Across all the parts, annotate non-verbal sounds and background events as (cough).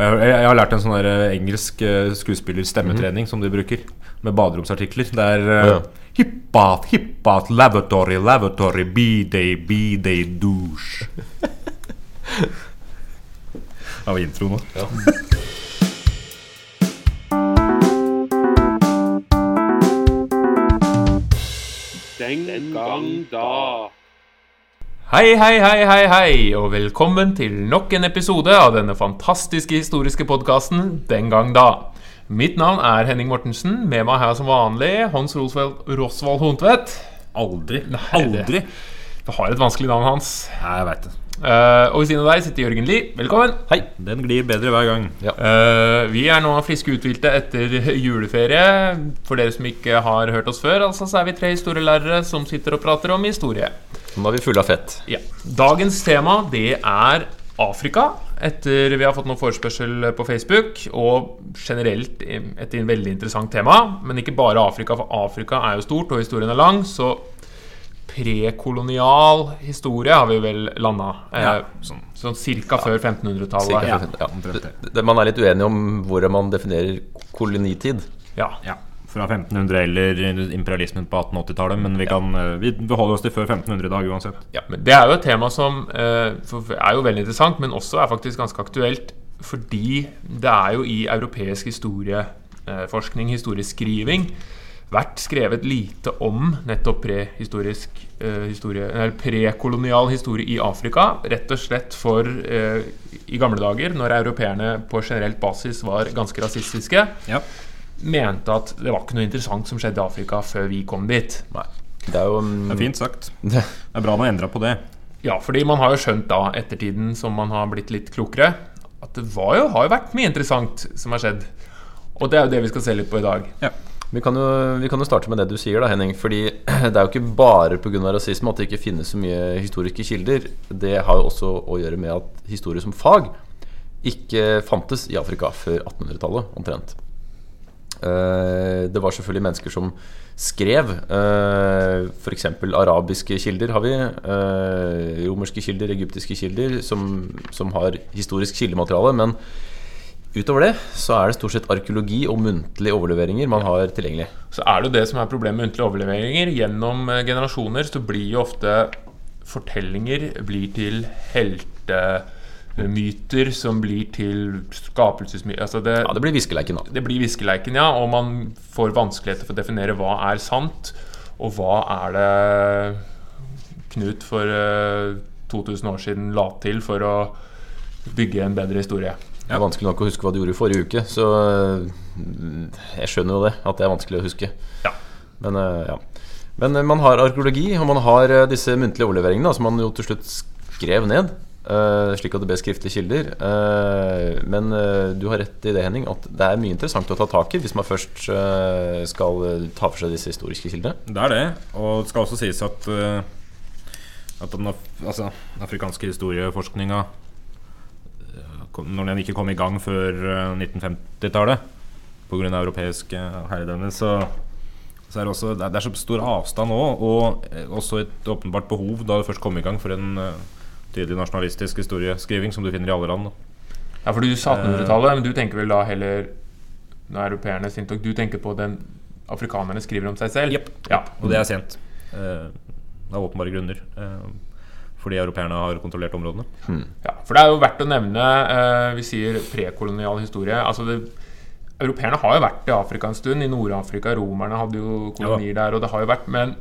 Jeg, jeg, jeg har lært en sånn der eh, engelsk eh, skuespillerstemmetrening som de bruker, med baderomsartikler. Det er uh, Ja. Hippat, hippat, lavatory, lavatory, b-day, b-day, douche. (laughs) Har vi intro nå. Den gang da. Hei, hei, hei, hei, hei, og velkommen til nok en episode av denne fantastiske historiske podkasten Den gang da. Mitt navn er Henning Mortensen. Med meg her som vanlig Hans Rosvald, Rosvald Hontvedt. Aldri. det- Aldri. Du har et vanskelig navn, Hans. Jeg veit det. Eh, og ved siden av deg sitter Jørgen Lie. Velkommen. Hei. Den glir bedre hver gang. Eh, vi er nå friske uthvilte etter (laughs) juleferie. For dere som ikke har hørt oss før, altså, så er vi tre historielærere som sitter og prater om historie. Nå er vi fulle av fett. Ja. Dagens tema det er Afrika. Etter vi har fått noen forespørsel på Facebook, og generelt en veldig interessant tema. Men ikke bare Afrika, for Afrika er jo stort, og historien er lang. Så prekolonial historie har vi vel landa. Ja, Eh, sånn, sånn cirka før 1500-tallet. Ja. ja. Man er litt uenig om hvor man definerer kolonitid. Ja. Ja, Fra 1500 eller imperialismen på 1880-tallet. Men vi, kan, eh, vi beholder oss til før 1500 i dag uansett. Ja, men Det er jo et tema som eh, er jo veldig interessant, men også er faktisk ganske aktuelt. Fordi det er jo i europeisk historieforskning, historieskriving, vært skrevet lite om nettopp prehistorisk eh, historie, eller prekolonial historie i Afrika. Rett og slett for eh, i gamle dager, når europeerne på generelt basis var ganske rasistiske, Ja. mente at det var ikke noe interessant som skjedde i Afrika før vi kom dit. Nei. Det er jo um, Det er fint sagt. (laughs) Det er bra man endra på det. Ja, fordi man har jo skjønt da, ettertiden som man har blitt litt klokere, at det var jo, har jo vært mye interessant som har skjedd. Og det er jo det vi skal se litt på i dag. Ja. Vi, kan jo, vi kan jo starte med det du sier, da, Henning. Fordi (clears throat) det er jo ikke bare pga. rasisme at det ikke finnes så mye historiske kilder. Det har jo også å gjøre med at historie som fag ikke fantes i Afrika før 1800-tallet, omtrent. Eh, det var selvfølgelig mennesker som skrev. Uh, F.eks. arabiske kilder har vi. eh, romerske kilder, egyptiske kilder, som, som har historisk kildemateriale. Men utover det så er det stort sett arkeologi og muntlige overleveringer man har tilgjengelig. Så er det jo det som er problemet med muntlige overleveringer. Gjennom eh, generasjoner så blir jo ofte fortellinger blir til heltemyter som blir til skapelsesmyter. Altså det, Ja, Det blir viskeleiken, da. det blir viskeleiken, ja, og man får vanskeligheter for å definere hva er sant, og hva er det Knut for eh, 2000 år siden la til for å bygge en bedre historie. Det er vanskelig nok å huske hva du gjorde i forrige uke, så øh, jeg skjønner jo det, at det er vanskelig å huske. Ja. Men, øh, ja. Men øh, man har arkeologi, og man har disse muntlige overleveringene, som man jo til slutt skrev ned. slik at det ble skriftlige kilder. Men du har rett i det, Henning, at det er mye interessant å ta tak i hvis man først skal ta for seg disse historiske kildene. Det er det. Og det skal også sies at, eh, at den altså, afrikanske historieforskninga eh, Når den ikke kom i gang før eh, 1950-tallet pga. europeisk eh, herredømme, så, så er det også Det er, så stor avstand nå, og eh, også et åpenbart behov da det først kom i gang for en eh, tydelig nasjonalistisk historieskriving som du finner i alle land. Ja, for du sa 1800-tallet, men du tenker vel da heller Når europeerne sin tog, Du tenker på den afrikanerne skriver om seg selv? Ja. Og det er sent. Uh, av åpenbare grunner. eh, fordi europeerne har kontrollert områdene. Ja, for det er jo verdt å nevne eh, Vi sier prekolonial historie. Altså det, Europeerne har jo vært i Afrika en stund. I Nord-Afrika. Romerne hadde jo kolonier der. og det har jo vært, Men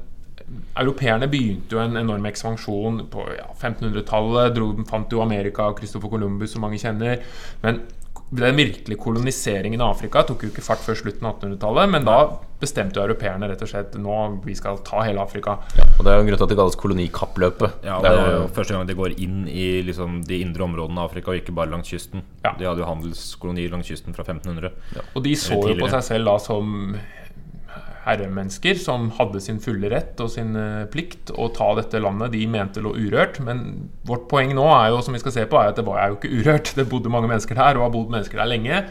europeerne begynte jo en enorm ekspansjon på ja, 1500-tallet. Fant jo Amerika og Christopher Columbus, som mange kjenner. Men den virkelige koloniseringen av Afrika tok jo ikke fart før slutten av 1800-tallet, men da bestemte jo europeerne rett og slett nå vi skal ta hele Afrika. Ja, og Det er jo en grunn til at det kalles kolonikappløpet. Ja, det er jo første gang de går inn i liksom, de indre områdene av Afrika, og ikke bare langs kysten. Ja. De hadde jo handelskolonier langs kysten fra 1500. Ja. Og de så jo på seg selv da som herremennesker som hadde sin fulle rett og sin eh, plikt å ta dette landet de mente lå urørt. Men vårt poeng nå er jo, som vi skal se på, er at det var jo ikke urørt. Det bodde mange mennesker der, og har bodd mennesker der lenge.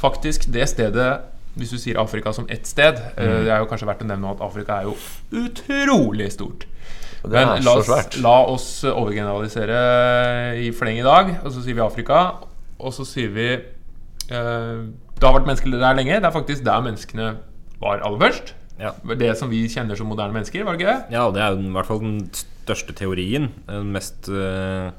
Faktisk, det stedet hvis du sier Afrika som ett sted mm. Det er jo kanskje verdt å nevne at Afrika er jo utrolig stort. Men la oss, la oss overgeneralisere i fleng i dag. Og så sier vi Afrika. Og så sier vi Eh, det har vært mennesker der lenge. Det er faktisk der menneskene var aller først. Ja. Det som vi kjenner som moderne mennesker, var det ikke det? Ja, og det er jo i hvert fall den største teorien. Den mest uh,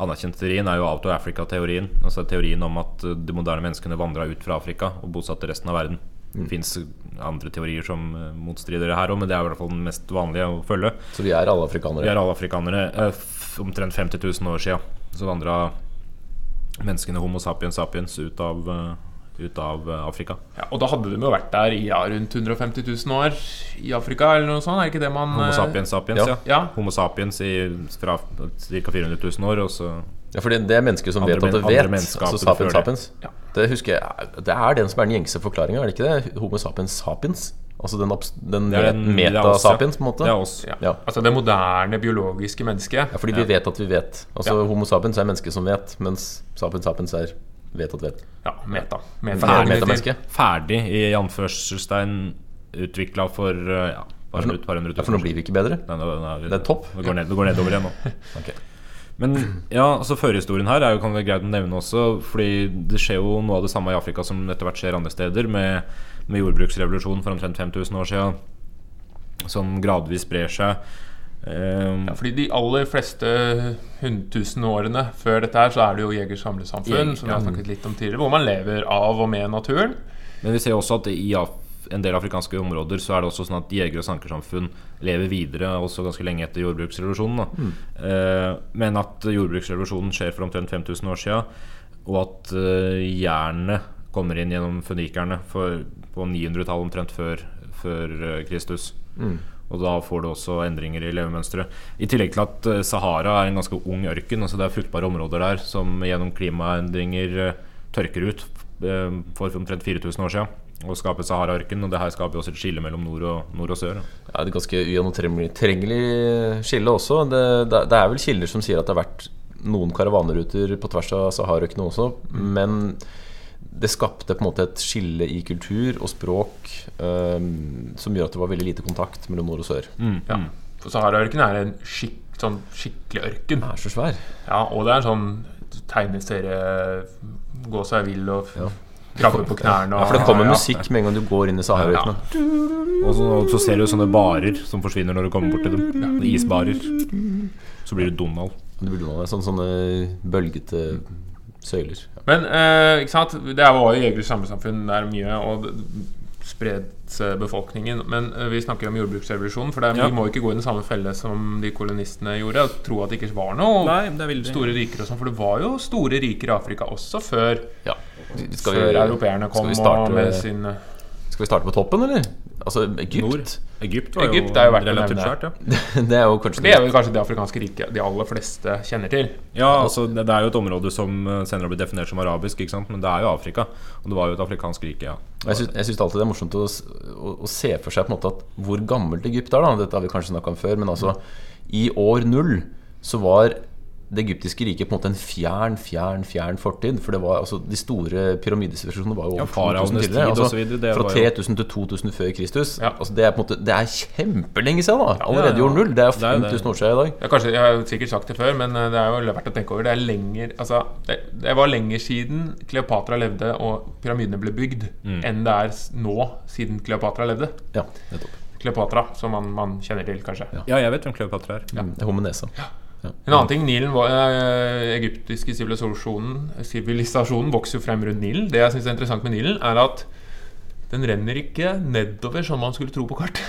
anerkjente teorien er jo Out of Africa-teorien. Altså teorien om at eh, de moderne menneskene vandra ut fra Afrika og bosatte resten av verden. Det fins andre teorier som eh, motstrider det her òg, men det er i hvert fall den mest vanlige å følge. Så vi er alle afrikanere? Vi er alle afrikanere. Eh, Omtrent 50 000 år sia så vandra menneskene Homo sapiens sapiens ut av, eh, ut av eh, Afrika. Ja, og da hadde de jo vært der i ja, rundt 150 000 år i Afrika, eller noe sånt? Er ikke det man Homo eh, sapiens sapiens, ja. ja. Ja. Homo sapiens i fra ca. 400 000 år, og så Ja, for det er mennesker som Andre vet at det vet. Altså sapiens det. sapiens. Ja. Det husker jeg Det er den som er den gjengse forklaringa, er det ikke det? Homo sapiens sapiens? Altså den, den, den meta-sapiens, på en måte? Det er oss. Ja. Ja. Altså det moderne biologiske mennesket. Ja, fordi vi vet at vi vet. Altså Ja. Homo sapiens er mennesker som vet, mens sapiens sapiens er vet at vet. Ja, meta. Ferdig Meta. Ferdig i anførselstegn utvikla for eh, ja, bare et par hundre Ja, tusen for nå blir vi ikke bedre. Nei, nå- nå Det er topp. Det går, ned, det går nedover igjen nå. (laughs) okay. Men ja, altså førhistorien her er jo, kan være greit å nevne også. Fordi det skjer jo noe av det samme i Afrika som etter hvert skjer andre steder, med, med jordbruksrevolusjonen for omtrent 5000 år siden, som gradvis sprer seg. Um, Ja, fordi de aller fleste hundtusen årene før dette her, så er det jo jeger-samlesamfunn, Jeger, som vi har snakket litt om tidligere, hvor man lever av og med naturen. Men vi ser også at i en del afrikanske områder så er det også sånn at jeger- og sankersamfunn lever videre også ganske lenge etter jordbruksrevolusjonen. Da. Uh, men at jordbruksrevolusjonen skjer for omtrent 5000 år siden, og at uh, jernet kommer inn gjennom fønikerne på 900-tallet omtrent før, før uh, Kristus. Og da får du også endringer i levemønsteret. I tillegg til at eh, Sahara er en ganske ung ørken. Altså det er fruktbare områder der som gjennom klimaendringer eh, tørker ut eh, for omtrent 4000 år siden. Og skaper Sahara-ørken. Og det her skaper også et skille mellom nord og, nord og sør. Ja, det er Et ganske ugjennomtrengelig skille også. Det, det, det er vel kilder som sier at det har vært noen karavaneruter på tvers av Sahara-ørkenen også, men det skapte på en måte et skille i kultur og språk um, som gjør at det var veldig lite kontakt mellom nord og sør. Ja. For Sahara-ørkenen er en skikk, sånn skikkelig ørken. Den er så svær. Ja, og det er en sånn tegneserie Gå seg vill og Ja. krabbe på knærne. Ja, for det kommer ja. musikk med en gang du går inn i Sahara-ørkenen. Og så, og så ser du sånne barer som forsvinner når du kommer bort til dem. Isbarer. Så blir det Donald. Det blir Donald sånn, sånne bølgete søyler. Ja. Men eh, ikke sant? det var jo jegers samlesamfunn der mye, og spredt befolkningen. Men eh, vi snakker om jordbruksrevolusjonen, for det er, Ja. vi må ikke gå i den samme felle som de kolonistene gjorde, og tro at det ikke var noe Nei, det er store riker og sånn, for det var jo store riker i Afrika også før, Ja. Skal, før europeerne kom skal, vi starte, og med sin eh, skal vi starte på toppen, eller? Altså Egypt. Nord. Egypt var Egypt er jo verdt å relativt nevne. svært, ja. (laughs) Det er jo kanskje Det er jo kanskje det afrikanske riket de aller fleste kjenner til. Ja, altså det, det er jo et område som eh, senere har blitt definert som arabisk, ikke sant? men det er jo Afrika. Og det var jo et afrikansk rike, ja. Jeg syns, jeg syns alltid det er morsomt å, å, å se for seg på en måte at hvor gammelt Egypt er. da Dette har vi kanskje snakka om før, men altså i år null så var det egyptiske riket på en måte en fjern, fjern, fjern fortid. For det var altså de store pyramidesivilisasjonene var jo Ja, over 2000 tidligere. tid Altså, videre, fra var jo- 3000 til 2000 før Kristus. Ja. Altså, det er på en måte Det er kjempelenge siden, da! Allerede i ja. år null. Det er jo Det er jo det. 5000 år siden i dag. Er kanskje, Jeg har sikkert sagt det før, men eh, det er jo verdt å tenke over. Det er lenger Altså, det, det var lenger siden Kleopatra levde og pyramidene ble bygd, enn det er nå siden Kleopatra levde. Ja, nettopp. Kleopatra, som man, man kjenner til, kanskje. Ja, jeg vet hvem Kleopatra er. Ja. Det er homonesa. En annen ting, Nilen var, eh, egyptiske sivilisasjonen Sivilisasjonen vokser jo frem rundt Nilen. Det jeg syns er interessant med Nilen, er at den renner ikke nedover som man skulle tro på kart.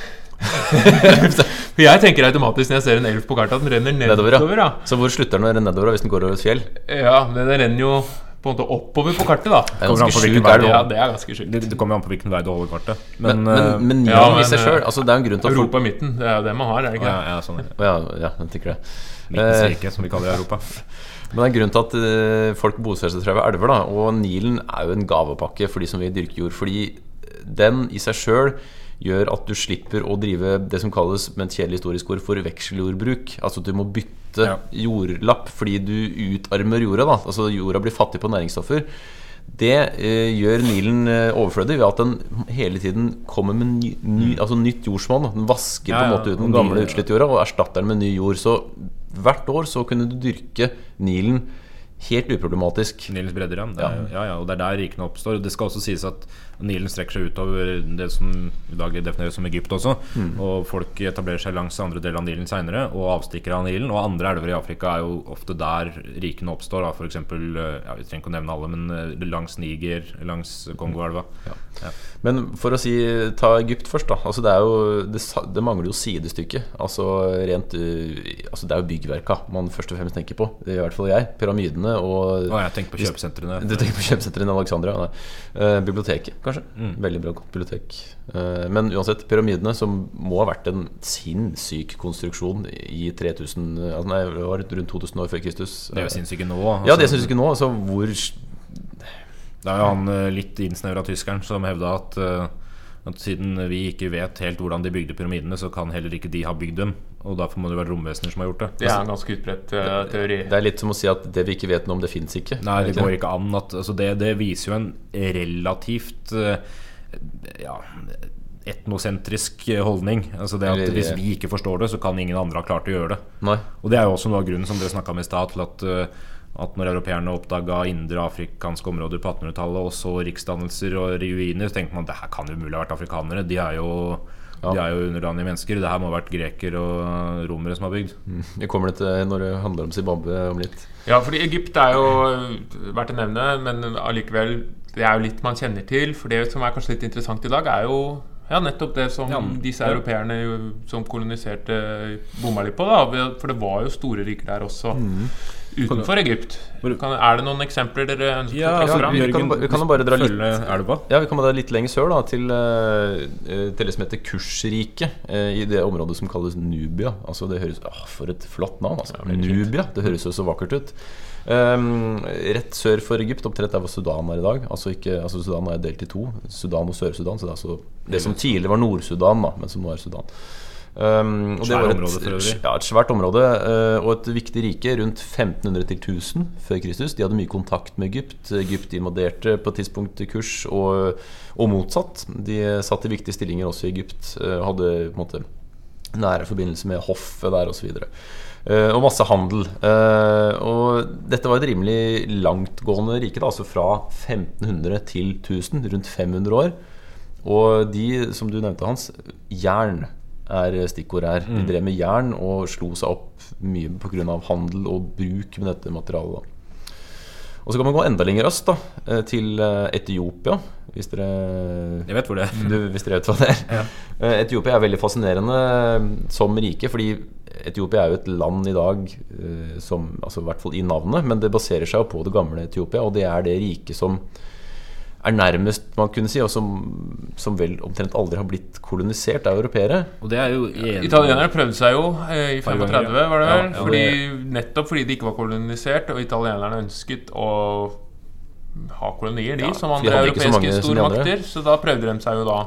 (laughs) For jeg tenker automatisk når jeg ser en elv på kartet, at den renner nedover. Nedover, ja. ja. Så hvor slutter den å renne nedover hvis den går over et fjell? Ja, men den renner jo på en måte oppover på kartet, da. Det er ganske sjukt. det? Ja, det er ganske sjukt. Det, det kommer an på hvilken vei du holder kartet. Men, Men, men, eh, men ja, i seg sjøl eh, altså, Det er en grunn til Europa i midten, det er jo det man har, er det ikke ja, ja, sånn er ja, ja, jeg tenker det. Midtens Eh, rike, som vi kaller i Europa. Men det er grunnen grunn til at eh, folk bosetter seg ved elver. da Og Nilen er jo en gavepakke for de som vil dyrke jord. Fordi den i seg sjøl gjør at du slipper å drive det som kalles med et kjedelig historisk ord for vekseljordbruk. Altså at du må bytte Ja. jordlapp fordi du utarmer jorda. da Altså jorda blir fattig på næringsstoffer. Det eh, gjør Nilen eh, overflødig ved at den hele tiden kommer med ny, ny, altså nytt jordsmonn. Den vasker på en Ja, ja, måte ut den gamle utslitte utslittjorda og erstatter den med ny jord. Så hvert år så kunne du dyrke Nilen helt uproblematisk. Nilens bredder, ja. Ja, ja. Og det er der rikene oppstår. Det skal også sies at Nilen strekker seg utover det som i dag defineres som Egypt også. Og folk etablerer seg langs andre deler av Nilen seinere, og avstikker av Nilen. Og andre elver i Afrika er jo ofte der rikene oppstår. Eksempel, eh, ja, vi trenger ikke å nevne alle, men eh, langs Niger, langs Kongoelva. Ja. Men for å si ta Egypt først, da. Altså det, jo, det, det mangler jo sidestykke. Altså rent uh, Altså det er jo byggverka man først og fremst tenker på. I hvert fall jeg. Pyramidene og Å, jeg tenker på kjøpesentrene. Du tenker på kjøpesentrene i Alexandria? Nei. Eh, biblioteket, kanskje. Veldig bra bibliotek. Eh, men uansett, pyramidene, som må ha vært en sinnssyk konstruksjon i 3000 eh, altså Nei, det var rundt 2000 år før Kristus. Det syns ikke nå. Ja, altså. det syns jeg ikke nå. Altså, hvor Det er jo han eh, litt innsnevra tyskeren som hevda at, eh, at siden vi ikke vet helt hvordan de bygde pyramidene, så kan heller ikke de ha bygd dem. Og derfor må det være romvesener som har gjort det. Det er en ganske utbredt uh, teori. Det er litt som å si at det vi ikke vet noe om, det fins ikke. Nei, det går ikke an at altså det, det viser jo en relativt eh, ja, etnosentrisk holdning. Altså det at Eller- Hvis vi ikke forstår det, så kan ingen andre ha klart å gjøre det. Nei. Og det er jo også noe av grunnen som dere snakka om i stad, til at, eh, at når europeerne oppdaga indre afrikanske områder på 1800-tallet, og så riksdannelser og ruiner, så tenkte man det her kan jo umulig ha vært afrikanere. De er jo, de er jo underdanige mennesker. Det her må ha vært greker og romere som har bygd. Vi kommer det til når det handler om Zimbabwe om litt. Ja, fordi Egypt er jo verdt å nevne, men allikevel Det er jo litt man kjenner til. For det som er kanskje litt interessant i dag, er jo ja, nettopp det som Ja, disse ja. europeerne som koloniserte, bomma litt på. da For det var jo store riker der også, utenfor Egypt. Kan, er det noen eksempler dere ønsker Ja, altså, fram? vi kan vi kan bare dra litt- elva. Ja, Vi kan dra litt lenger sør, da, til, eh, til det som heter Kursriket. eh, I det området som kalles Nubia. Altså det høres, å, For et flott navn. altså Nubia. Det høres jo så vakkert ut. Um, rett sør for Egypt, omtrent der hvor Sudan er i dag. Altså, ikke, altså Sudan er delt i to. Sudan og Sør-Sudan. Så det er altså det som tidligere var Nord-Sudan, men som nå er Sudan. Um, og det Svært var et, område for øvrig. Ja, et svært område eh, og et viktig rike. Rundt 1500 til 1000 før Kristus. De hadde mye kontakt med Egypt. Egypt invaderte på et tidspunkt kurs, og, og motsatt. De satt i viktige stillinger også i Egypt. eh, Og hadde på en måte nære forbindelse med hoffet der osv. Uh, og masse handel. Uh, og dette var et rimelig langtgående rike, da, altså fra 1500 til 1000. Rundt 500 år. Og de, som du nevnte, Hans, jern er stikkordet her. De drev med jern og slo seg opp mye pga. handel og bruk med dette materialet. Og så kan man gå enda lenger øst, da, eh, til eh, Etiopia. Hvis dere, Jeg vet hvor det er. du, hvis dere vet hva det er. Ja. Etiopia er veldig fascinerende eh, som rike, fordi Etiopia er jo et land i dag eh, som Altså i hvert fall i navnet, men det baserer seg jo på det gamle Etiopia, og det er det riket som er nærmest, man kunne si, og som, som vel omtrent aldri har blitt kolonisert av europeere. Og det er jo en, Italienere prøvde seg jo eh, i Par 35, var det vel? Ja, fordi, nettopp fordi de ikke var kolonisert, og italienerne ønsket å ha kolonier, de, Ja, som andre de europeiske stormakter. Så da prøvde de seg jo da.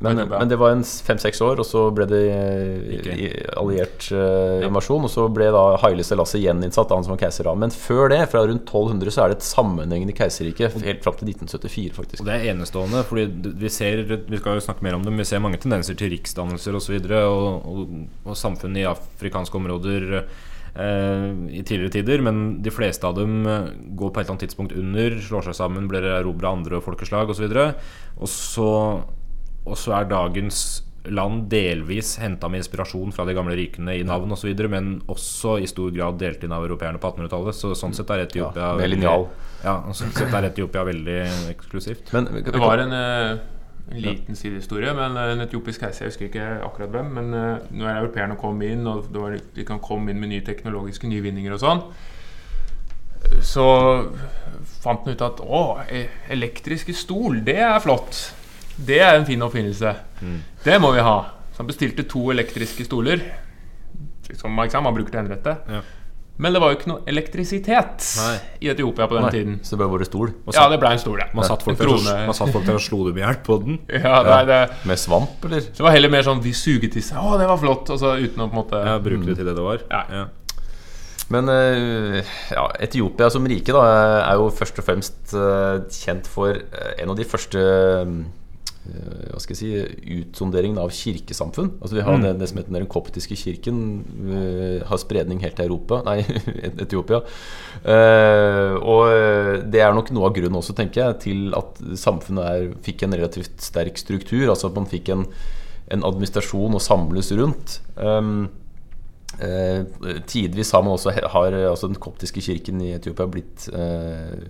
Men, Etiopia. men det var en fem-seks år, og så ble det eh, i- alliert uh, invasjon. Og så ble da Haile Selassie gjeninnsatt, han som var keiser da. Men før det, fra rundt 1200, så er det et sammenhengende keiserrike helt fram til 1974, faktisk. Og det er enestående, fordi vi ser Vi skal jo snakke mer om det, men vi ser mange tendenser til riksdannelser osv. Og, og, og, og samfunn i afrikanske områder eh, i tidligere tider. Men de fleste av dem går på et eller annet tidspunkt under, slår seg sammen, blir erobra andre folkeslag osv. Og så og så er dagens land delvis henta med inspirasjon fra de gamle rikene i navn osv., men også i stor grad delt inn av europeerne på 1800-tallet. Så sånn sett er Etiopia Ja, veldig- Ja, sånn sett er Etiopia veldig eksklusivt. Men vi kan- Det var en, eh, en liten sidehistorie men en etiopisk keiser, jeg husker ikke akkurat hvem. Men uh, når europeerne kom inn, og det var, de kan komme inn med nye teknologiske nyvinninger og sånn, så fant han ut at å, e- elektriske stol, det er flott. Det er en fin oppfinnelse. Det må vi ha. Så han bestilte to elektriske stoler. Som man, man bruker til henrette. Ja. Men det var jo ikke noe elektrisitet Nei. i Etiopia på den Nei, tiden. Så det ble bare stol Ja, det ble en stol, ja. Man satt folk der, og- man satt folk der og slo dem i hjel på den. (laughs) Ja, nei, det, med svamp, eller? så det var heller mer sånn vi suget i seg. Å, det var flott. Og så uten å på en måte Ja, Bruke det til det det var. Ja. Men eh, ja, Etiopia som rike da, er jo først og fremst eh, kjent for eh, en av de første eh, hva skal jeg si, utsonderingen av kirkesamfunn. Altså Vi har Mm. det, det som heter den koptiske kirken, uh, har spredning helt til Europa Nei, (laughs) Etiopia. Uh, og eh, det er nok noe av grunnen også, tenker jeg, til at samfunnet er, fikk en relativt sterk struktur. Altså at man fikk en, en administrasjon å samles rundt. Um, uh, tidvis har man også har altså den koptiske kirken i Etiopia blitt eh,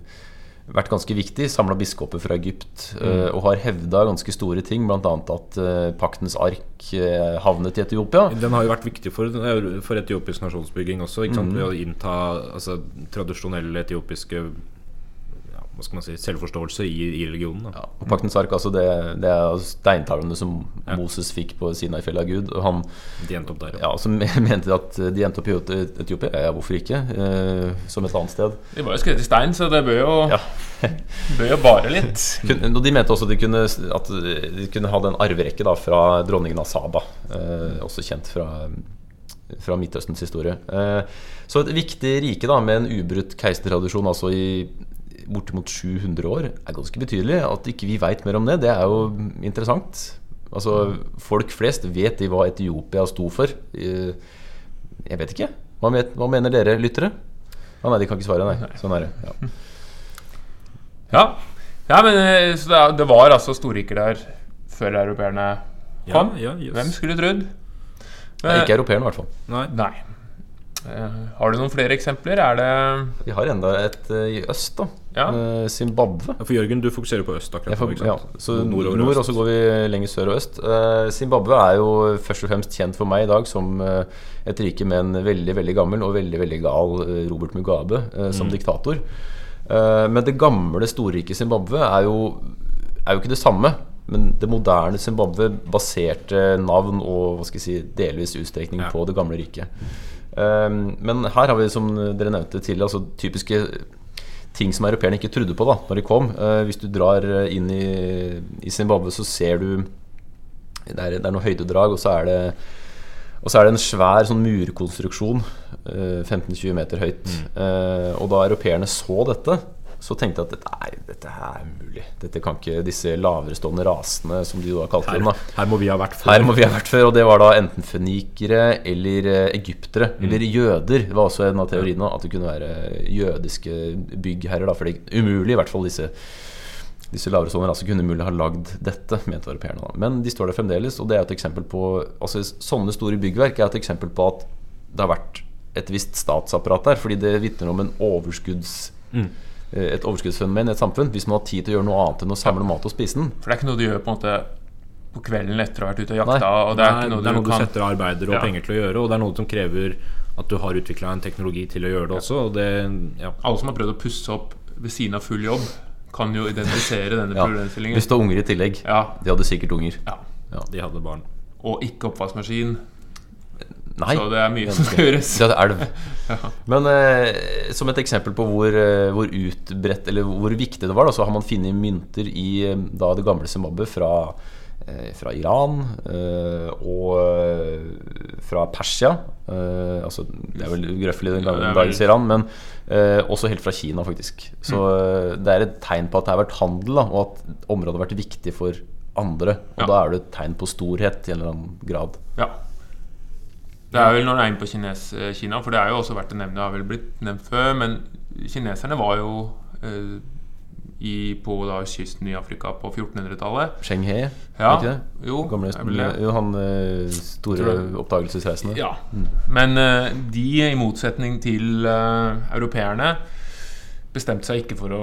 vært ganske viktig. Samla biskoper fra Egypt mm. og har hevda ganske store ting, bl.a. at eh, paktens ark eh, havnet i Etiopia. Den har jo vært viktig for, for etiopisk nasjonsbygging også. Ikke sant? Ved å innta altså, tradisjonelle etiopiske hva skal man si, selvforståelse i, i religionen. Da. Ja, og paktens ark, altså det, det er steintavlene som Moses fikk på Sinai-fjellet av Gud. Og han De endte opp der. ja, som (laughs) mente at de endte opp i Etiopia. Ja, hvorfor ikke? Eh, som et annet sted. De var jo skrevet i stein, så det bør jo, Ja. (laughs) bør jo bare litt. (laughs) Kun- Og de mente også at de kunne, at de kunne ha den arverekke da, fra dronningen av Saba, eh, også kjent fra, fra Midtøstens historie. Eh, så et viktig rike da, med en ubrutt keisertradisjon altså i bortimot 700 år, er ganske betydelig. At ikke vi veit mer om det, det er jo interessant. Altså, Folk flest vet de hva Etiopia sto for. Eh, Jeg vet ikke. Hva, vet, hva mener dere, lyttere? Ah, nei, de kan ikke svare, nei. Sånn er det. Ja. (laughs) Ja, ja men eh, så det, det var altså storriker der før europeerne kom. Ja, ja, yes. Hvem skulle trodd? Ikke europeerne, i hvert fall. Nei. Nei. Eh, har du noen flere eksempler? Er det Vi har enda et i øst, da. Ja. Eh, Zimbabwe. Ja, For Jørgen, du fokuserer på øst akkurat får, nå. ja, så nord, Nordover og så går vi lenger sør og øst. Eh, Zimbabwe er jo først og fremst kjent for meg i dag som eh, et rike med en veldig veldig gammel og veldig veldig gal Robert Mugabe som diktator. Eh, men det gamle storriket Zimbabwe er jo, er jo ikke det samme. Men det moderne Zimbabwe baserte navn og hva skal jeg si, delvis utstrekning Ja. på det gamle riket. Um, men her har vi, som dere nevnte tidligere, altså typiske ting som europeerne ikke trodde på da når de kom. Eh, hvis du drar eh, inn i, i Zimbabwe, så ser du det er, det er noe høydedrag, og så er det og så er det en svær sånn murkonstruksjon, eh, 15-20 meter høyt. Eh, og da europeerne så dette, så tenkte jeg at nei, dette her er umulig. Dette kan ikke disse laverestående rasene, som de da kalte Her, dem. da her må vi ha vært før. her må vi ha vært før, og det var da enten fønikere eller egyptere. egyptere. Eller jøder. Det var også en av teoriene at det kunne være jødiske byggherrer. Da, for det er umulig, i hvert fall disse disse lavere sånne raser kunne mulig ha lagd dette, mente europeerne. da. Men de står der fremdeles, og det er et eksempel på altså Sånne store byggverk er et eksempel på at det har vært et visst statsapparat der. Fordi det vitner om en overskudds, eh, et overskuddsfenomen i et samfunn. Hvis man har tid til å gjøre noe annet enn å samle mat og spise den. For det er ikke noe du gjør på en måte på kvelden etter å ha vært ute og jakta. Nei. Og det er Nei, ikke noe det er du noe du setter av arbeider og Ja. penger til å gjøre, og det er noe som krever at du har utvikla en teknologi til å gjøre det også. Og det, ja. Alle som har prøvd å pusse opp ved siden av full jobb, kan jo identifisere denne (laughs) Ja, problemstillingen. Hvis du har unger i tillegg. Ja, De hadde sikkert unger. ja. De hadde barn. Og ikke oppvaskmaskin. Nei, Så det er mye som skal gjøres. det er elv. (laughs) Men eh, som et eksempel på hvor, eh, hvor utbredt Eller hvor viktig det var, da, så har man funnet mynter i eh, da det gamle Zimbabwe fra, eh, fra Iran eh, og eh, fra Persia. Eh, altså, det er vel grøffelig den Ja, er vel- dagens Iran, men eh, også helt fra Kina, faktisk. Så mm. det er et tegn på at det har vært handel, da, og at området har vært viktig for andre. Og Ja. da er det et tegn på storhet i en eller annen grad. Ja. Det er vel når det er inne på Kines, eh, Kina, for det er jo også verdt å nevne, det har vel blitt nevnt før, men kineserne var jo eh, i, på da, kysten i Afrika på 1400-tallet. Cheng He, Ja, ikke det? jo, Gamle, vel jo, han eh, store oppdagelsesreisende. Ja. Men eh, de, i motsetning til eh, europeerne, bestemte seg ikke for å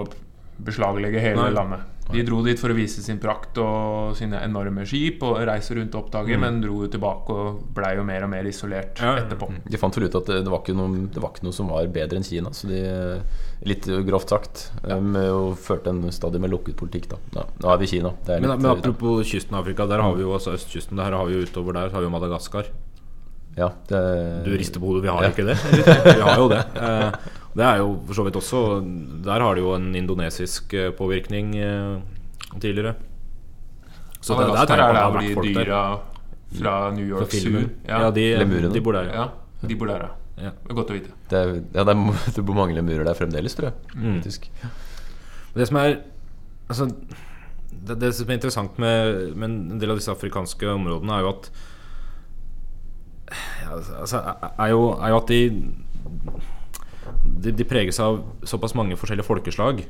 beslaglegge hele Nei. landet. De dro dit for å vise sin prakt og sine enorme skip og reise rundt og oppdage, men dro jo tilbake og blei jo mer og mer isolert Ja, ja. etterpå. De fant vel ut at det, var ikke noe, det var ikke noe som var bedre enn Kina. Så de, litt grovt sagt, ja. med å førte en stadig mer lukket politikk. Da. Ja, nå er vi i Kina. Det er Men, litt, men apropos kysten av Afrika, der har vi jo altså østkysten. Der har vi jo utover der så har vi jo Madagaskar. ja, det, Du rister på hodet, vi har Ja. ikke det? (laughs) Vi har jo det. Det er jo for så vidt også Der har det jo en indonesisk eh, påvirkning eh, tidligere. Så det, det er der, er det der hvor de dyra fra New Fra York Zoo ja. Ja, de, de bor der. Ja. ja, de bor der, ja. Ja. Er godt å vite. det, er- ja, det, er, (laughs) det bor mange lemurer der fremdeles, tror jeg. Mm. Det som er Altså det, det som er interessant med, med en del av disse afrikanske områdene, er jo at ja, altså, er, jo, er jo at de, de, de preges av såpass mange forskjellige folkeslag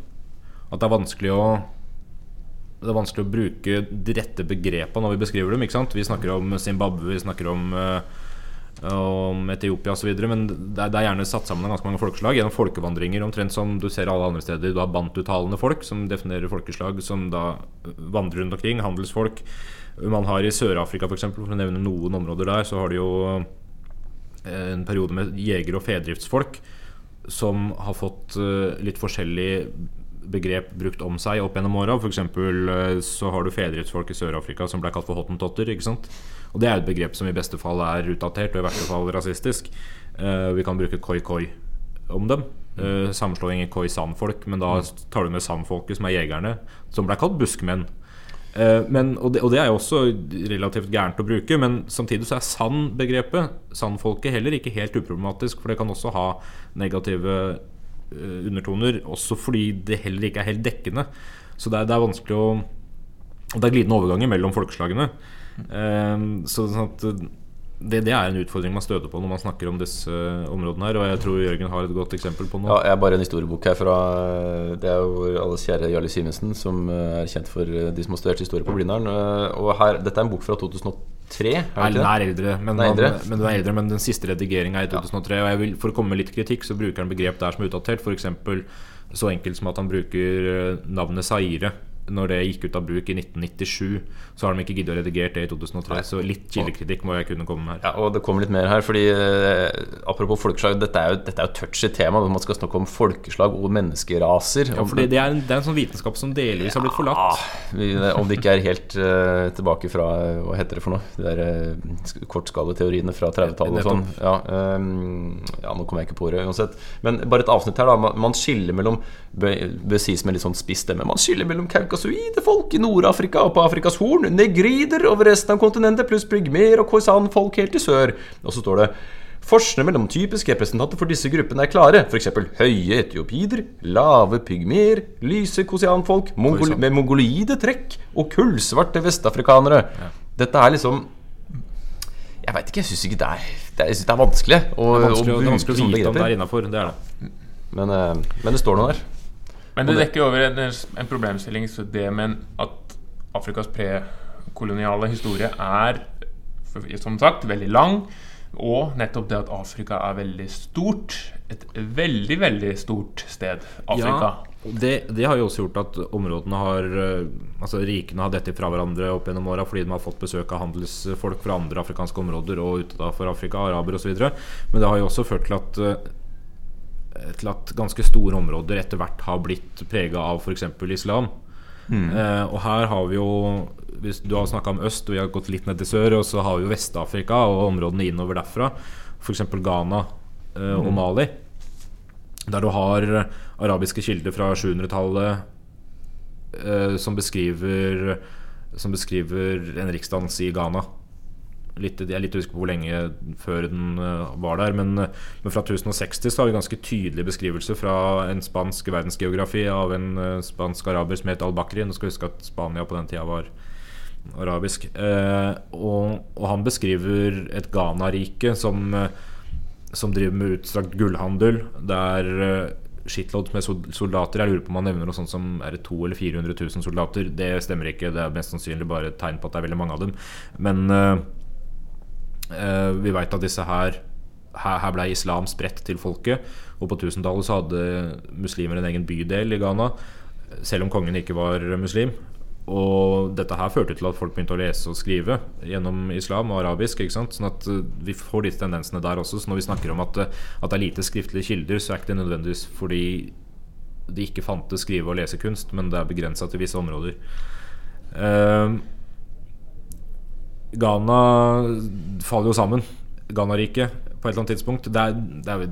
at det er vanskelig å det er vanskelig å bruke de rette begrepene når vi beskriver dem. ikke sant? Vi snakker om Zimbabwe, vi snakker om, uh, om Etiopia osv. Men det er, det er, gjerne satt sammen av ganske mange folkeslag gjennom folkevandringer. Omtrent som du ser alle andre steder. Du har bantutalende folk som definerer folkeslag, som da vandrer rundt omkring. Handelsfolk. Man har i Sør-Afrika, f.eks., for, for å nevne noen områder der, så har de jo eh, en periode med jeger- og fedriftsfolk som har fått uh, litt forskjellig begrep brukt om seg opp gjennom åra. F.eks. Eh, så har du fedrehetsfolk i Sør-Afrika som ble kalt for hottentotter. ikke sant? Og det er et begrep som i beste fall er utdatert og i verste fall rasistisk. Uh, vi kan bruke koi-koi om dem. Sammenslåing i koi-sandfolk, men da tar du med sandfolket, som er jegerne, som ble kalt buskmenn. Uh, men, og, det, og, det, er jo også relativt gærent å bruke, men samtidig så er sann-begrepet, san-folket, heller ikke helt uproblematisk, for det kan også ha negative Eh, undertoner, også fordi det heller ikke er helt dekkende. Så det er, det er vanskelig å Det er glidende overganger mellom folkeslagene. Um, så sånn at det, det, er en utfordring man støter på når man snakker om disse områdene her. Og jeg tror Jørgen har et godt eksempel på noe. Ja, jeg har bare en historiebok her fra Det er jo alles kjære Jarle Simensen, som er kjent for de som har studert historie på Blindern. Og her, dette er en bok fra 2003? Nei, den er eldre, men, den eldre. men, den eldre, men den siste redigeringa er i 2003. Og vil, For å komme med litt kritikk, så bruker han begrep der som er utdatert. F.eks. så enkelt som at han bruker eh, navnet Saire når det gikk ut av bruk i 1997, så har de ikke giddet å redigere det i 2003. Nei. Så litt kildekritikk må jeg kunne komme med her. Ja, og det kommer litt mer her, fordi eh, apropos folkeslag, dette er jo, dette er jo touchy tema. Man skal snakke om folkeslag og menneskeraser. Ja, fordi det er, en, det er en sånn vitenskap som delvis har blitt forlatt. Om det ikke er helt uh, tilbake fra Hva heter det for noe? De der uh, kortskalateoriene fra 30-tallet og sånn. Ja, um, ja, nå kommer jeg ikke på det uansett. Men bare et avsnitt her, da. Man, man skiller mellom Bør sies med litt sånn spiss stemme. Man skiller mellom Kaukas kaukasuide folk i Nord-Afrika og på Afrikas Horn, negrider over resten av kontinentet, pluss pygmer og khoisan-folk helt i sør. Og så står det Forskerne mellom typiske representanter for disse gruppene er klare. F.eks. høye etiopider, lave pygmer, lyse kosianfolk mongol med mongoloide trekk og kullsvarte vestafrikanere. Ja. Dette er liksom Jeg veit ikke, jeg syns ikke det er Det er, det er vanskelig. Å, det er vanskelig, å, det er innafor. Det er det. Men, eh, men det står noe der. Men det dekker over en, en problemstilling, så det med at Afrikas prekoloniale historie er som sagt veldig lang, og nettopp det at Afrika er veldig stort. Et veldig, veldig stort sted. Afrika. Ja, det, det, har jo også gjort at områdene har eh, Altså rikene har dette fra hverandre opp gjennom åra fordi de har fått besøk av handelsfolk fra andre afrikanske områder og utenfor Afrika, araber osv. Men det har jo også ført til at eh, til at ganske store områder etter hvert har blitt prega av f.eks. islam. Mm. Eh, og her har vi jo hvis Du har snakka om øst, og vi har gått litt ned til sør. Og så har vi jo Vest-Afrika og områdene innover derfra. F.eks. Ghana eh, og mm. Mali. Der du har arabiske kilder fra 700-tallet eh, som beskriver Som beskriver en riksdans i Ghana litt, Jeg er litt usikker på hvor lenge før den uh, var der. Men, uh, men, fra 1060 så har vi ganske tydelig beskrivelse fra en spansk verdensgeografi av en uh, spansk araber som het al-Bakri. Nå skal vi huske at Spania på den tida var arabisk. Og, og, han beskriver et Ghana-rike som, som driver med utstrakt gullhandel. Der skittlodd med soldater. Jeg lurer på om han nevner noe sånt som er det 200 eller 400 000 soldater. Det stemmer ikke. Det er mest sannsynlig bare et tegn på at det er veldig mange av dem. Men vi veit at disse her her, ble islam spredt til folket. Og på 1000-tallet så hadde muslimer en egen bydel i Ghana, selv om kongen ikke var muslim. Og dette her førte til at folk begynte å lese og skrive gjennom islam og arabisk. ikke sant? Sånn at uh, vi får disse tendensene der også. Så når vi snakker om at, uh, at det er lite skriftlige kilder, så er ikke det nødvendigvis fordi det ikke fantes skrive- og lesekunst, men det er begrensa til visse områder. Uh, Ghana faller jo sammen. Ghana-riket på et eller annet tidspunkt. Det er, det er,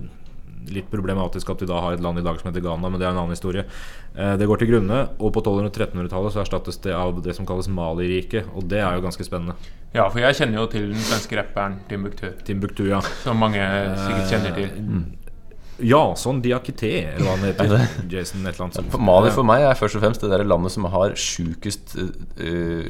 litt problematisk at vi da har et land i dag som heter Ghana, men det er en annen historie. Eh, det går til grunne, og på 1200- og 1300-tallet så erstattes det av det som kalles Mali-riket, og det er jo ganske spennende. Ja, for jeg kjenner jo til den svenske rapperen Timbuktu. Timbuktu, ja Som mange sikkert kjenner til. Mm. Jason Diakité, eller hva han heter. (laughs) Jason et eller annet sånt. Mali for meg er først og fremst det der landet som har sjukest uh,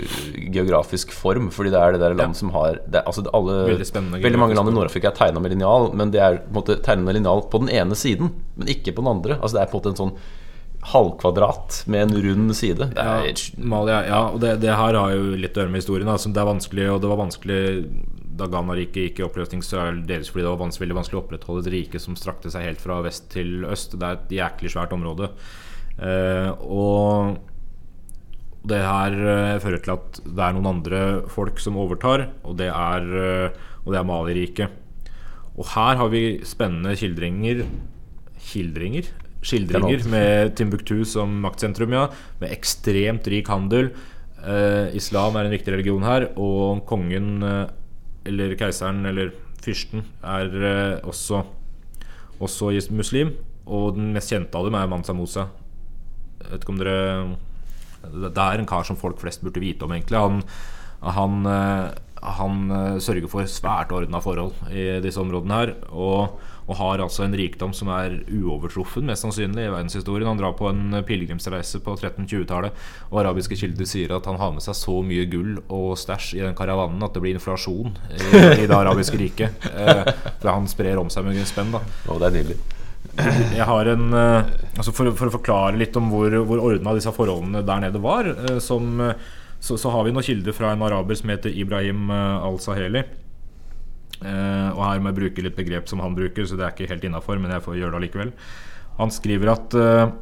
geografisk form. Fordi det er det der landet som har det, altså alle, Veldig Veldig mange land i. Nord-Afrika er tegna med linjal, men det er på en måte tegna med linjal på den ene siden, men ikke på den andre. Altså Det er på en måte en sånn halvkvadrat med en rund side. Det er, Ja, Mali, er- ja og det, det her har jo litt å gjøre med historien. Altså, Det er vanskelig, og det var vanskelig da Ghana-riket gikk i oppløsning, så er det dels fordi det var vanskelig, veldig vanskelig å opprettholde et rike som strakte seg helt fra vest til øst. Det er et jæklig svært område. Eh, og det her eh, fører til at det er noen andre folk som overtar, og det er, eh, og det er Mali-riket. Og her har vi spennende skildringer Skildringer? Skildringer er med Timbuktu som maktsentrum, ja. Med ekstremt rik handel. Eh, islam er en viktig religion her, og kongen, eh, eller keiseren, eller fyrsten, er eh, også, også muslim. Og den mest kjente av dem er Mansa Musa. Jeg vet ikke om dere Det er en kar som folk flest burde vite om, egentlig. Han, han, eh, han eh, sørger for svært ordna forhold i disse områdene her. Og, og har altså en rikdom som er uovertruffen, mest sannsynlig, i verdenshistorien. Han drar på en pilegrimsreise på 1320-tallet, og arabiske kilder sier at han har med seg så mye gull og stæsj i den karavanen at det blir inflasjon i, i det arabiske riket. Eh, for han sprer om seg med spenn, da. Å, det er nydelig. Jeg har en eh, altså for, for å forklare litt om hvor, hvor ordna disse forholdene der nede var, eh, som, eh, så, så har vi noen kilder fra en araber som heter Ibrahim al-Saheli. Eh, og her må jeg bruke litt begrep som han bruker, så det er ikke helt innafor, men jeg får gjøre det allikevel. Han skriver at eh,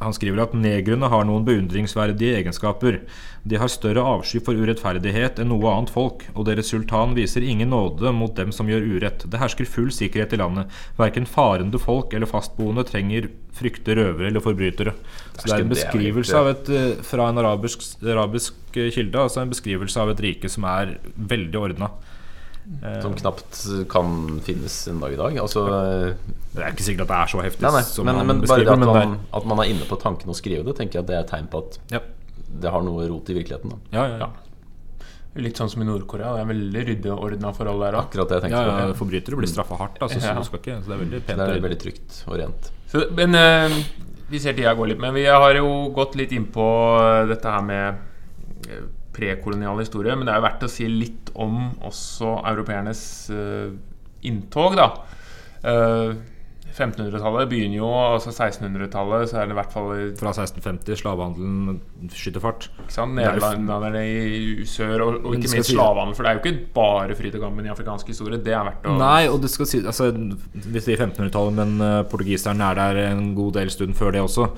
han skriver at negrene har noen beundringsverdige egenskaper. De har større avsky for urettferdighet enn noe annet folk, og deres sultan viser ingen nåde mot dem som gjør urett. Det hersker full sikkerhet i landet. Verken farende folk eller fastboende trenger frykte røvere eller forbrytere. Så det er en beskrivelse av et, eh, fra en arabisk, arabisk kilde, altså en beskrivelse av et rike som er veldig ordna. Som knapt kan finnes en dag i dag. Altså, Det er ikke sikkert at det er så heftig nei, nei, som men, han men bare det at man, at man er inne på tanken å skrive det, tenker jeg at det er et tegn på at ja. det har noe rot i virkeligheten. Da. Ja, ja, ja. Litt sånn som i Nord-Korea. Det er veldig ryddig og ordna forhold der òg. Forbrytere blir straffa hardt, altså, så skal ikke, så det er veldig pent. Det er veldig trygt og rent. Så, men eh, vi ser tida går litt. Men vi har jo gått litt inn på eh, dette her med eh, prekolonial historie. Men det er jo verdt å si litt om også europeernes uh, inntog, da. Uh, 1500-tallet begynner jo, altså 1600-tallet så er det i hvert fall Fra 1650, slavehandelen skyter fart. ikke sant, er nederlenderne i sør, og, og ikke minst slavehandel. For det er jo ikke bare fryd og gammen i afrikansk historie. Det er verdt å Nei, og det skal si altså, Vi sier 1500-tallet, men uh, portugiseren er der en god del stund før det også.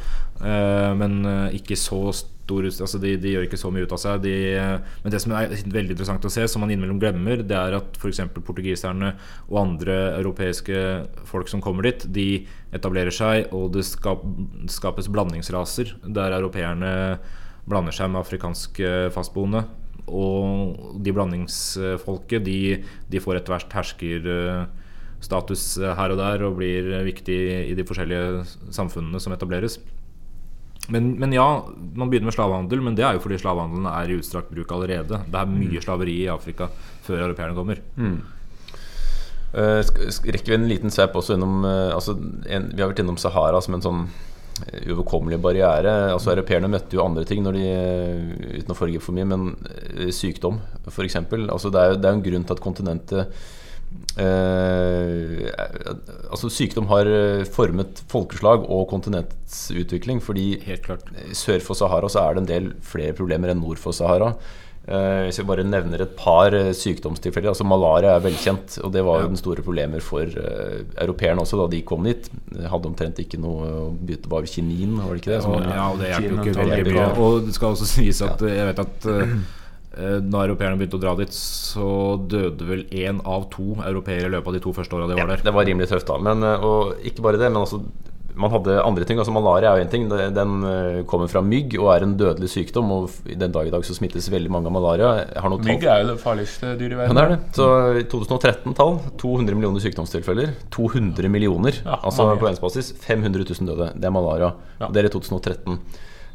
Uh, men uh, ikke så stor altså, de, de gjør ikke så mye ut av seg. De, eh, men det som er veldig interessant å se, som man innimellom glemmer, det er at f.eks. portugiserne og andre europeiske folk som kommer dit, de etablerer seg, og det skapes blandingsraser der europeerne blander seg med afrikanske fastboende. Og de blandingsfolket, de, de får etter hvert herskerstatus her og der og blir viktig i de forskjellige samfunnene som etableres. Men, men ja, man begynner med slavehandel, men det er jo fordi slavehandelen er i utstrakt bruk allerede. Det er mye slaveri i Afrika før europeerne kommer. Mm. sk- rekker vi en liten sveip også innom uh, altså en, Vi har vært innom Sahara som en sånn eh, uoverkommelig barriere. Altså Europeerne møtte jo andre ting når de uten å foregripe for mye, men sykdom f.eks. Altså det, er det er en grunn til at kontinentet Altså Sykdom har eh, formet folkeslag og kontinentets utvikling. Fordi Helt klart. sør for Sahara så er det en del flere problemer enn nord for Sahara. Eh, hvis jeg bare nevner et par eh, sykdomstilfeller altså Malaria er velkjent, og det var jo Ja. den store problemer for europeerne også da de kom dit. De hadde omtrent ikke noe å bytte på var kinin, var det ikke det? Som, ja, og det hjelper jo ikke veldig mye. bra. Og det skal også sies at eh, jeg vet at eh, eh, europeerne begynte å dra dit, så døde vel én av to europeere i løpet av de to første åra de var der. det var rimelig tøft da. Men, eh, og ikke bare det, men altså man hadde andre ting. altså Malaria er jo en ting. Den eh, kommer fra mygg og er en dødelig sykdom. Og den dag i dag så smittes veldig mange av malaria. Har noe Mygg er jo det farligste dyret i Ja, verden. det er det. Så i 2013-tall 200 millioner sykdomstilfeller. 200 millioner, Ja, altså mange. på verdensbasis. 500 000 døde. Det er malaria. Ja. Og det er i 2013.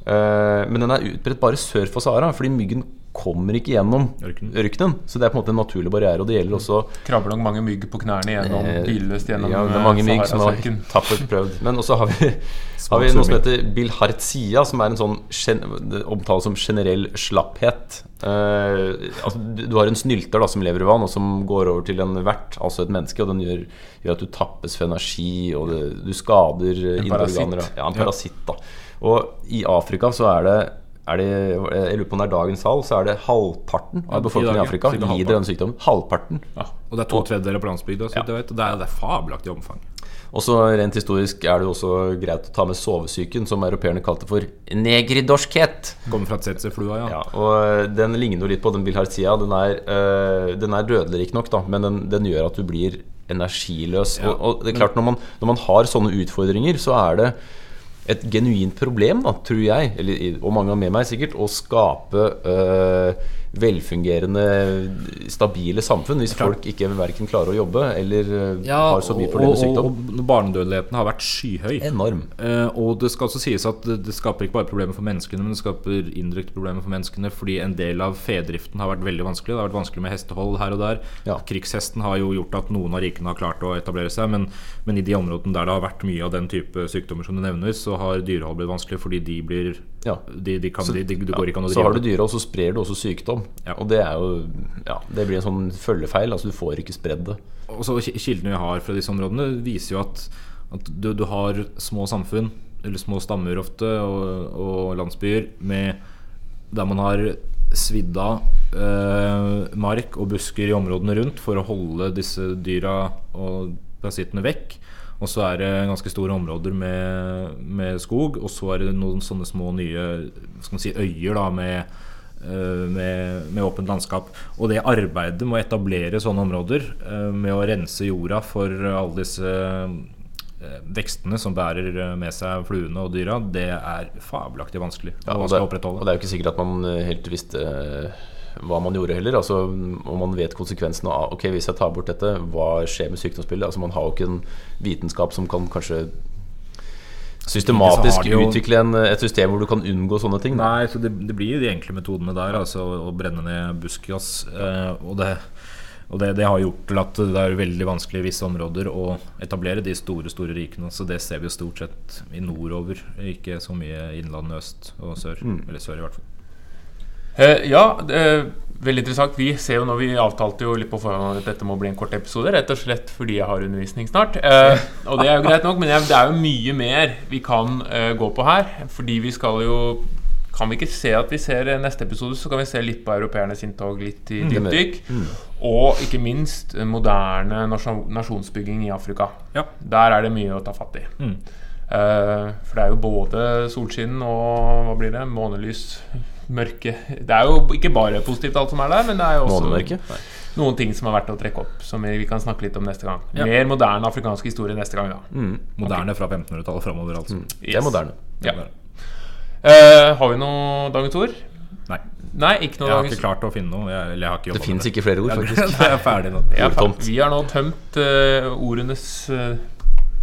Eh, men den er utbredt bare sør for Sahara, fordi myggen kommer ikke gjennom Ørkenen. ørkenen. Så det er på en måte en naturlig barriere. Og det gjelder også Krabber nok mange mygg på knærne gjennom billøst gjennom ja, det er eh, mange mygg som har (laughs) tappert prøvd. Men også har vi, (laughs) har vi noe som heter bilhartsia, som er en sånn omtale omtales som generell slapphet. Eh, altså, du, har en snylter da, som lever i vann, og som går over til en vert, altså et menneske. Og den gjør, gjør at du tappes for energi, og det, du skader eh, indre organer. Ja, en parasitt. da Og i Afrika så er det er det, jeg lurer på om det er dagens tall, så er det halvparten av befolkningen i ja. Afrika lider halvparten. denne sykdommen. Halvparten. Og det er to tredjedeler på landsbygda, så vidt jeg vet. Og det er, det er fabelaktig omfang. Og så rent historisk er det jo også greit å ta med sovesyken, som europeerne kalte for negridorskhet. Kommer fra tsetse-flua, ja. Ja, og den ligner jo litt på den bilhartsia. Den er, øh, den er dødelig riktignok, men den, den gjør at du blir energiløs. Ja, og, og det er klart, når man, når man har sånne utfordringer, så er det et genuint problem, da, tror jeg, eller, og mange med meg sikkert, å skape øh, velfungerende, stabile samfunn hvis folk ikke verken klarer å jobbe eller øh, Ja, har så mye og, problemer med og, sykdom. og, og barnedødeligheten har vært skyhøy. Enorm. Eh, og det skal også sies at det, det skaper ikke bare problemer for menneskene, men det skaper indirekte problemer for menneskene fordi en del av fedriften har vært veldig vanskelig. Det har vært vanskelig med hestehold her og der. Ja. Krigshesten har jo gjort at noen av rikene har klart å etablere seg, men, men i de områdene der det har vært mye av den type sykdommer som du nevner, så har dyrehold blitt vanskelig fordi de blir Ja. de, de kan, de, de, Det går ikke an å Så har du dyra, og så sprer du også sykdom. Ja. Og det er jo Ja, det blir en sånn følgefeil. Altså du får ikke spredd det. Og så Kildene vi har fra disse områdene, viser jo at, at du, du har små samfunn, eller små stammer ofte, og, og landsbyer med, der man har svidd av eh, mark og busker i områdene rundt for å holde disse dyra og parasittene vekk. Og så er det ganske store områder med, med skog, og så er det noen sånne små nye si, øyer da med eh, med, med åpent landskap. Og det arbeidet med å etablere sånne områder, eh, med å rense jorda for alle disse eh, vekstene som bærer med seg fluene og dyra, det er fabelaktig vanskelig Ja, og, det, og det er jo ikke sikkert at man helt visste hva man gjorde heller. Altså, om man vet konsekvensene av Ok, hvis jeg tar bort dette, hva skjer med sykdomsbildet? Altså, man har jo ikke en vitenskap som kan kanskje systematisk jo- utvikle en, et system hvor du kan unngå sånne ting. Da. Nei, så det, det blir jo de enkle metodene der, altså å brenne ned buskgass. Eh, og det, og det, det har gjort til at det er veldig vanskelig i visse områder å etablere de store store rikene. Så det ser vi jo stort sett i nordover, ikke så mye innlandet øst og sør. Eller sør, i hvert fall. Eh, ja, er veldig interessant. Vi ser jo nå, vi avtalte jo litt på forhånd at dette må bli en kort episode, rett og slett fordi jeg har undervisning snart. Eh, (laughs) og det er jo greit nok, men det er jo mye mer vi kan eh, gå på her. Fordi vi skal jo Kan vi ikke se at vi ser eh, neste episode, så kan vi se litt på europeernes inntog, litt i dypdykk. Mm. dypdykk. Og ikke minst eh, moderne nasjon, nasjonsbygging i Afrika. Ja. Der er det mye å ta fatt i. Mm. Uh, for det er jo både solskinn og hva blir det, månelys, mørke Det er jo ikke bare positivt alt som er der, men det er jo også Månemørke? Noen ting som er verdt å trekke opp, som vi, kan snakke litt om neste gang. Ja. Mer moderne afrikansk historie neste gang, da. Mm, Moderne fra 1500-tallet framover, altså. det er moderne. Ja. Uh, har vi noe dagens ord? Nei, Nei, ikke noe jeg har dagens ikke klart å finne noe. Jeg, jeg har ikke Det fins ikke flere ord, faktisk. (laughs) jeg er ferdig nå. Jeg er ferdig. Vi har nå tømt uh, ordenes uh,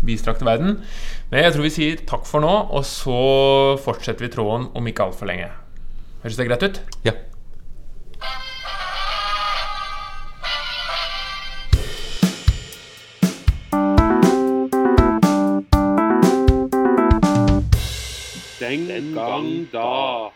vidstrakte verden. Men jeg tror vi sier takk for nå, og så fortsetter vi tråden om ikke altfor lenge. Høres det greit ut? Ja. Den gang da.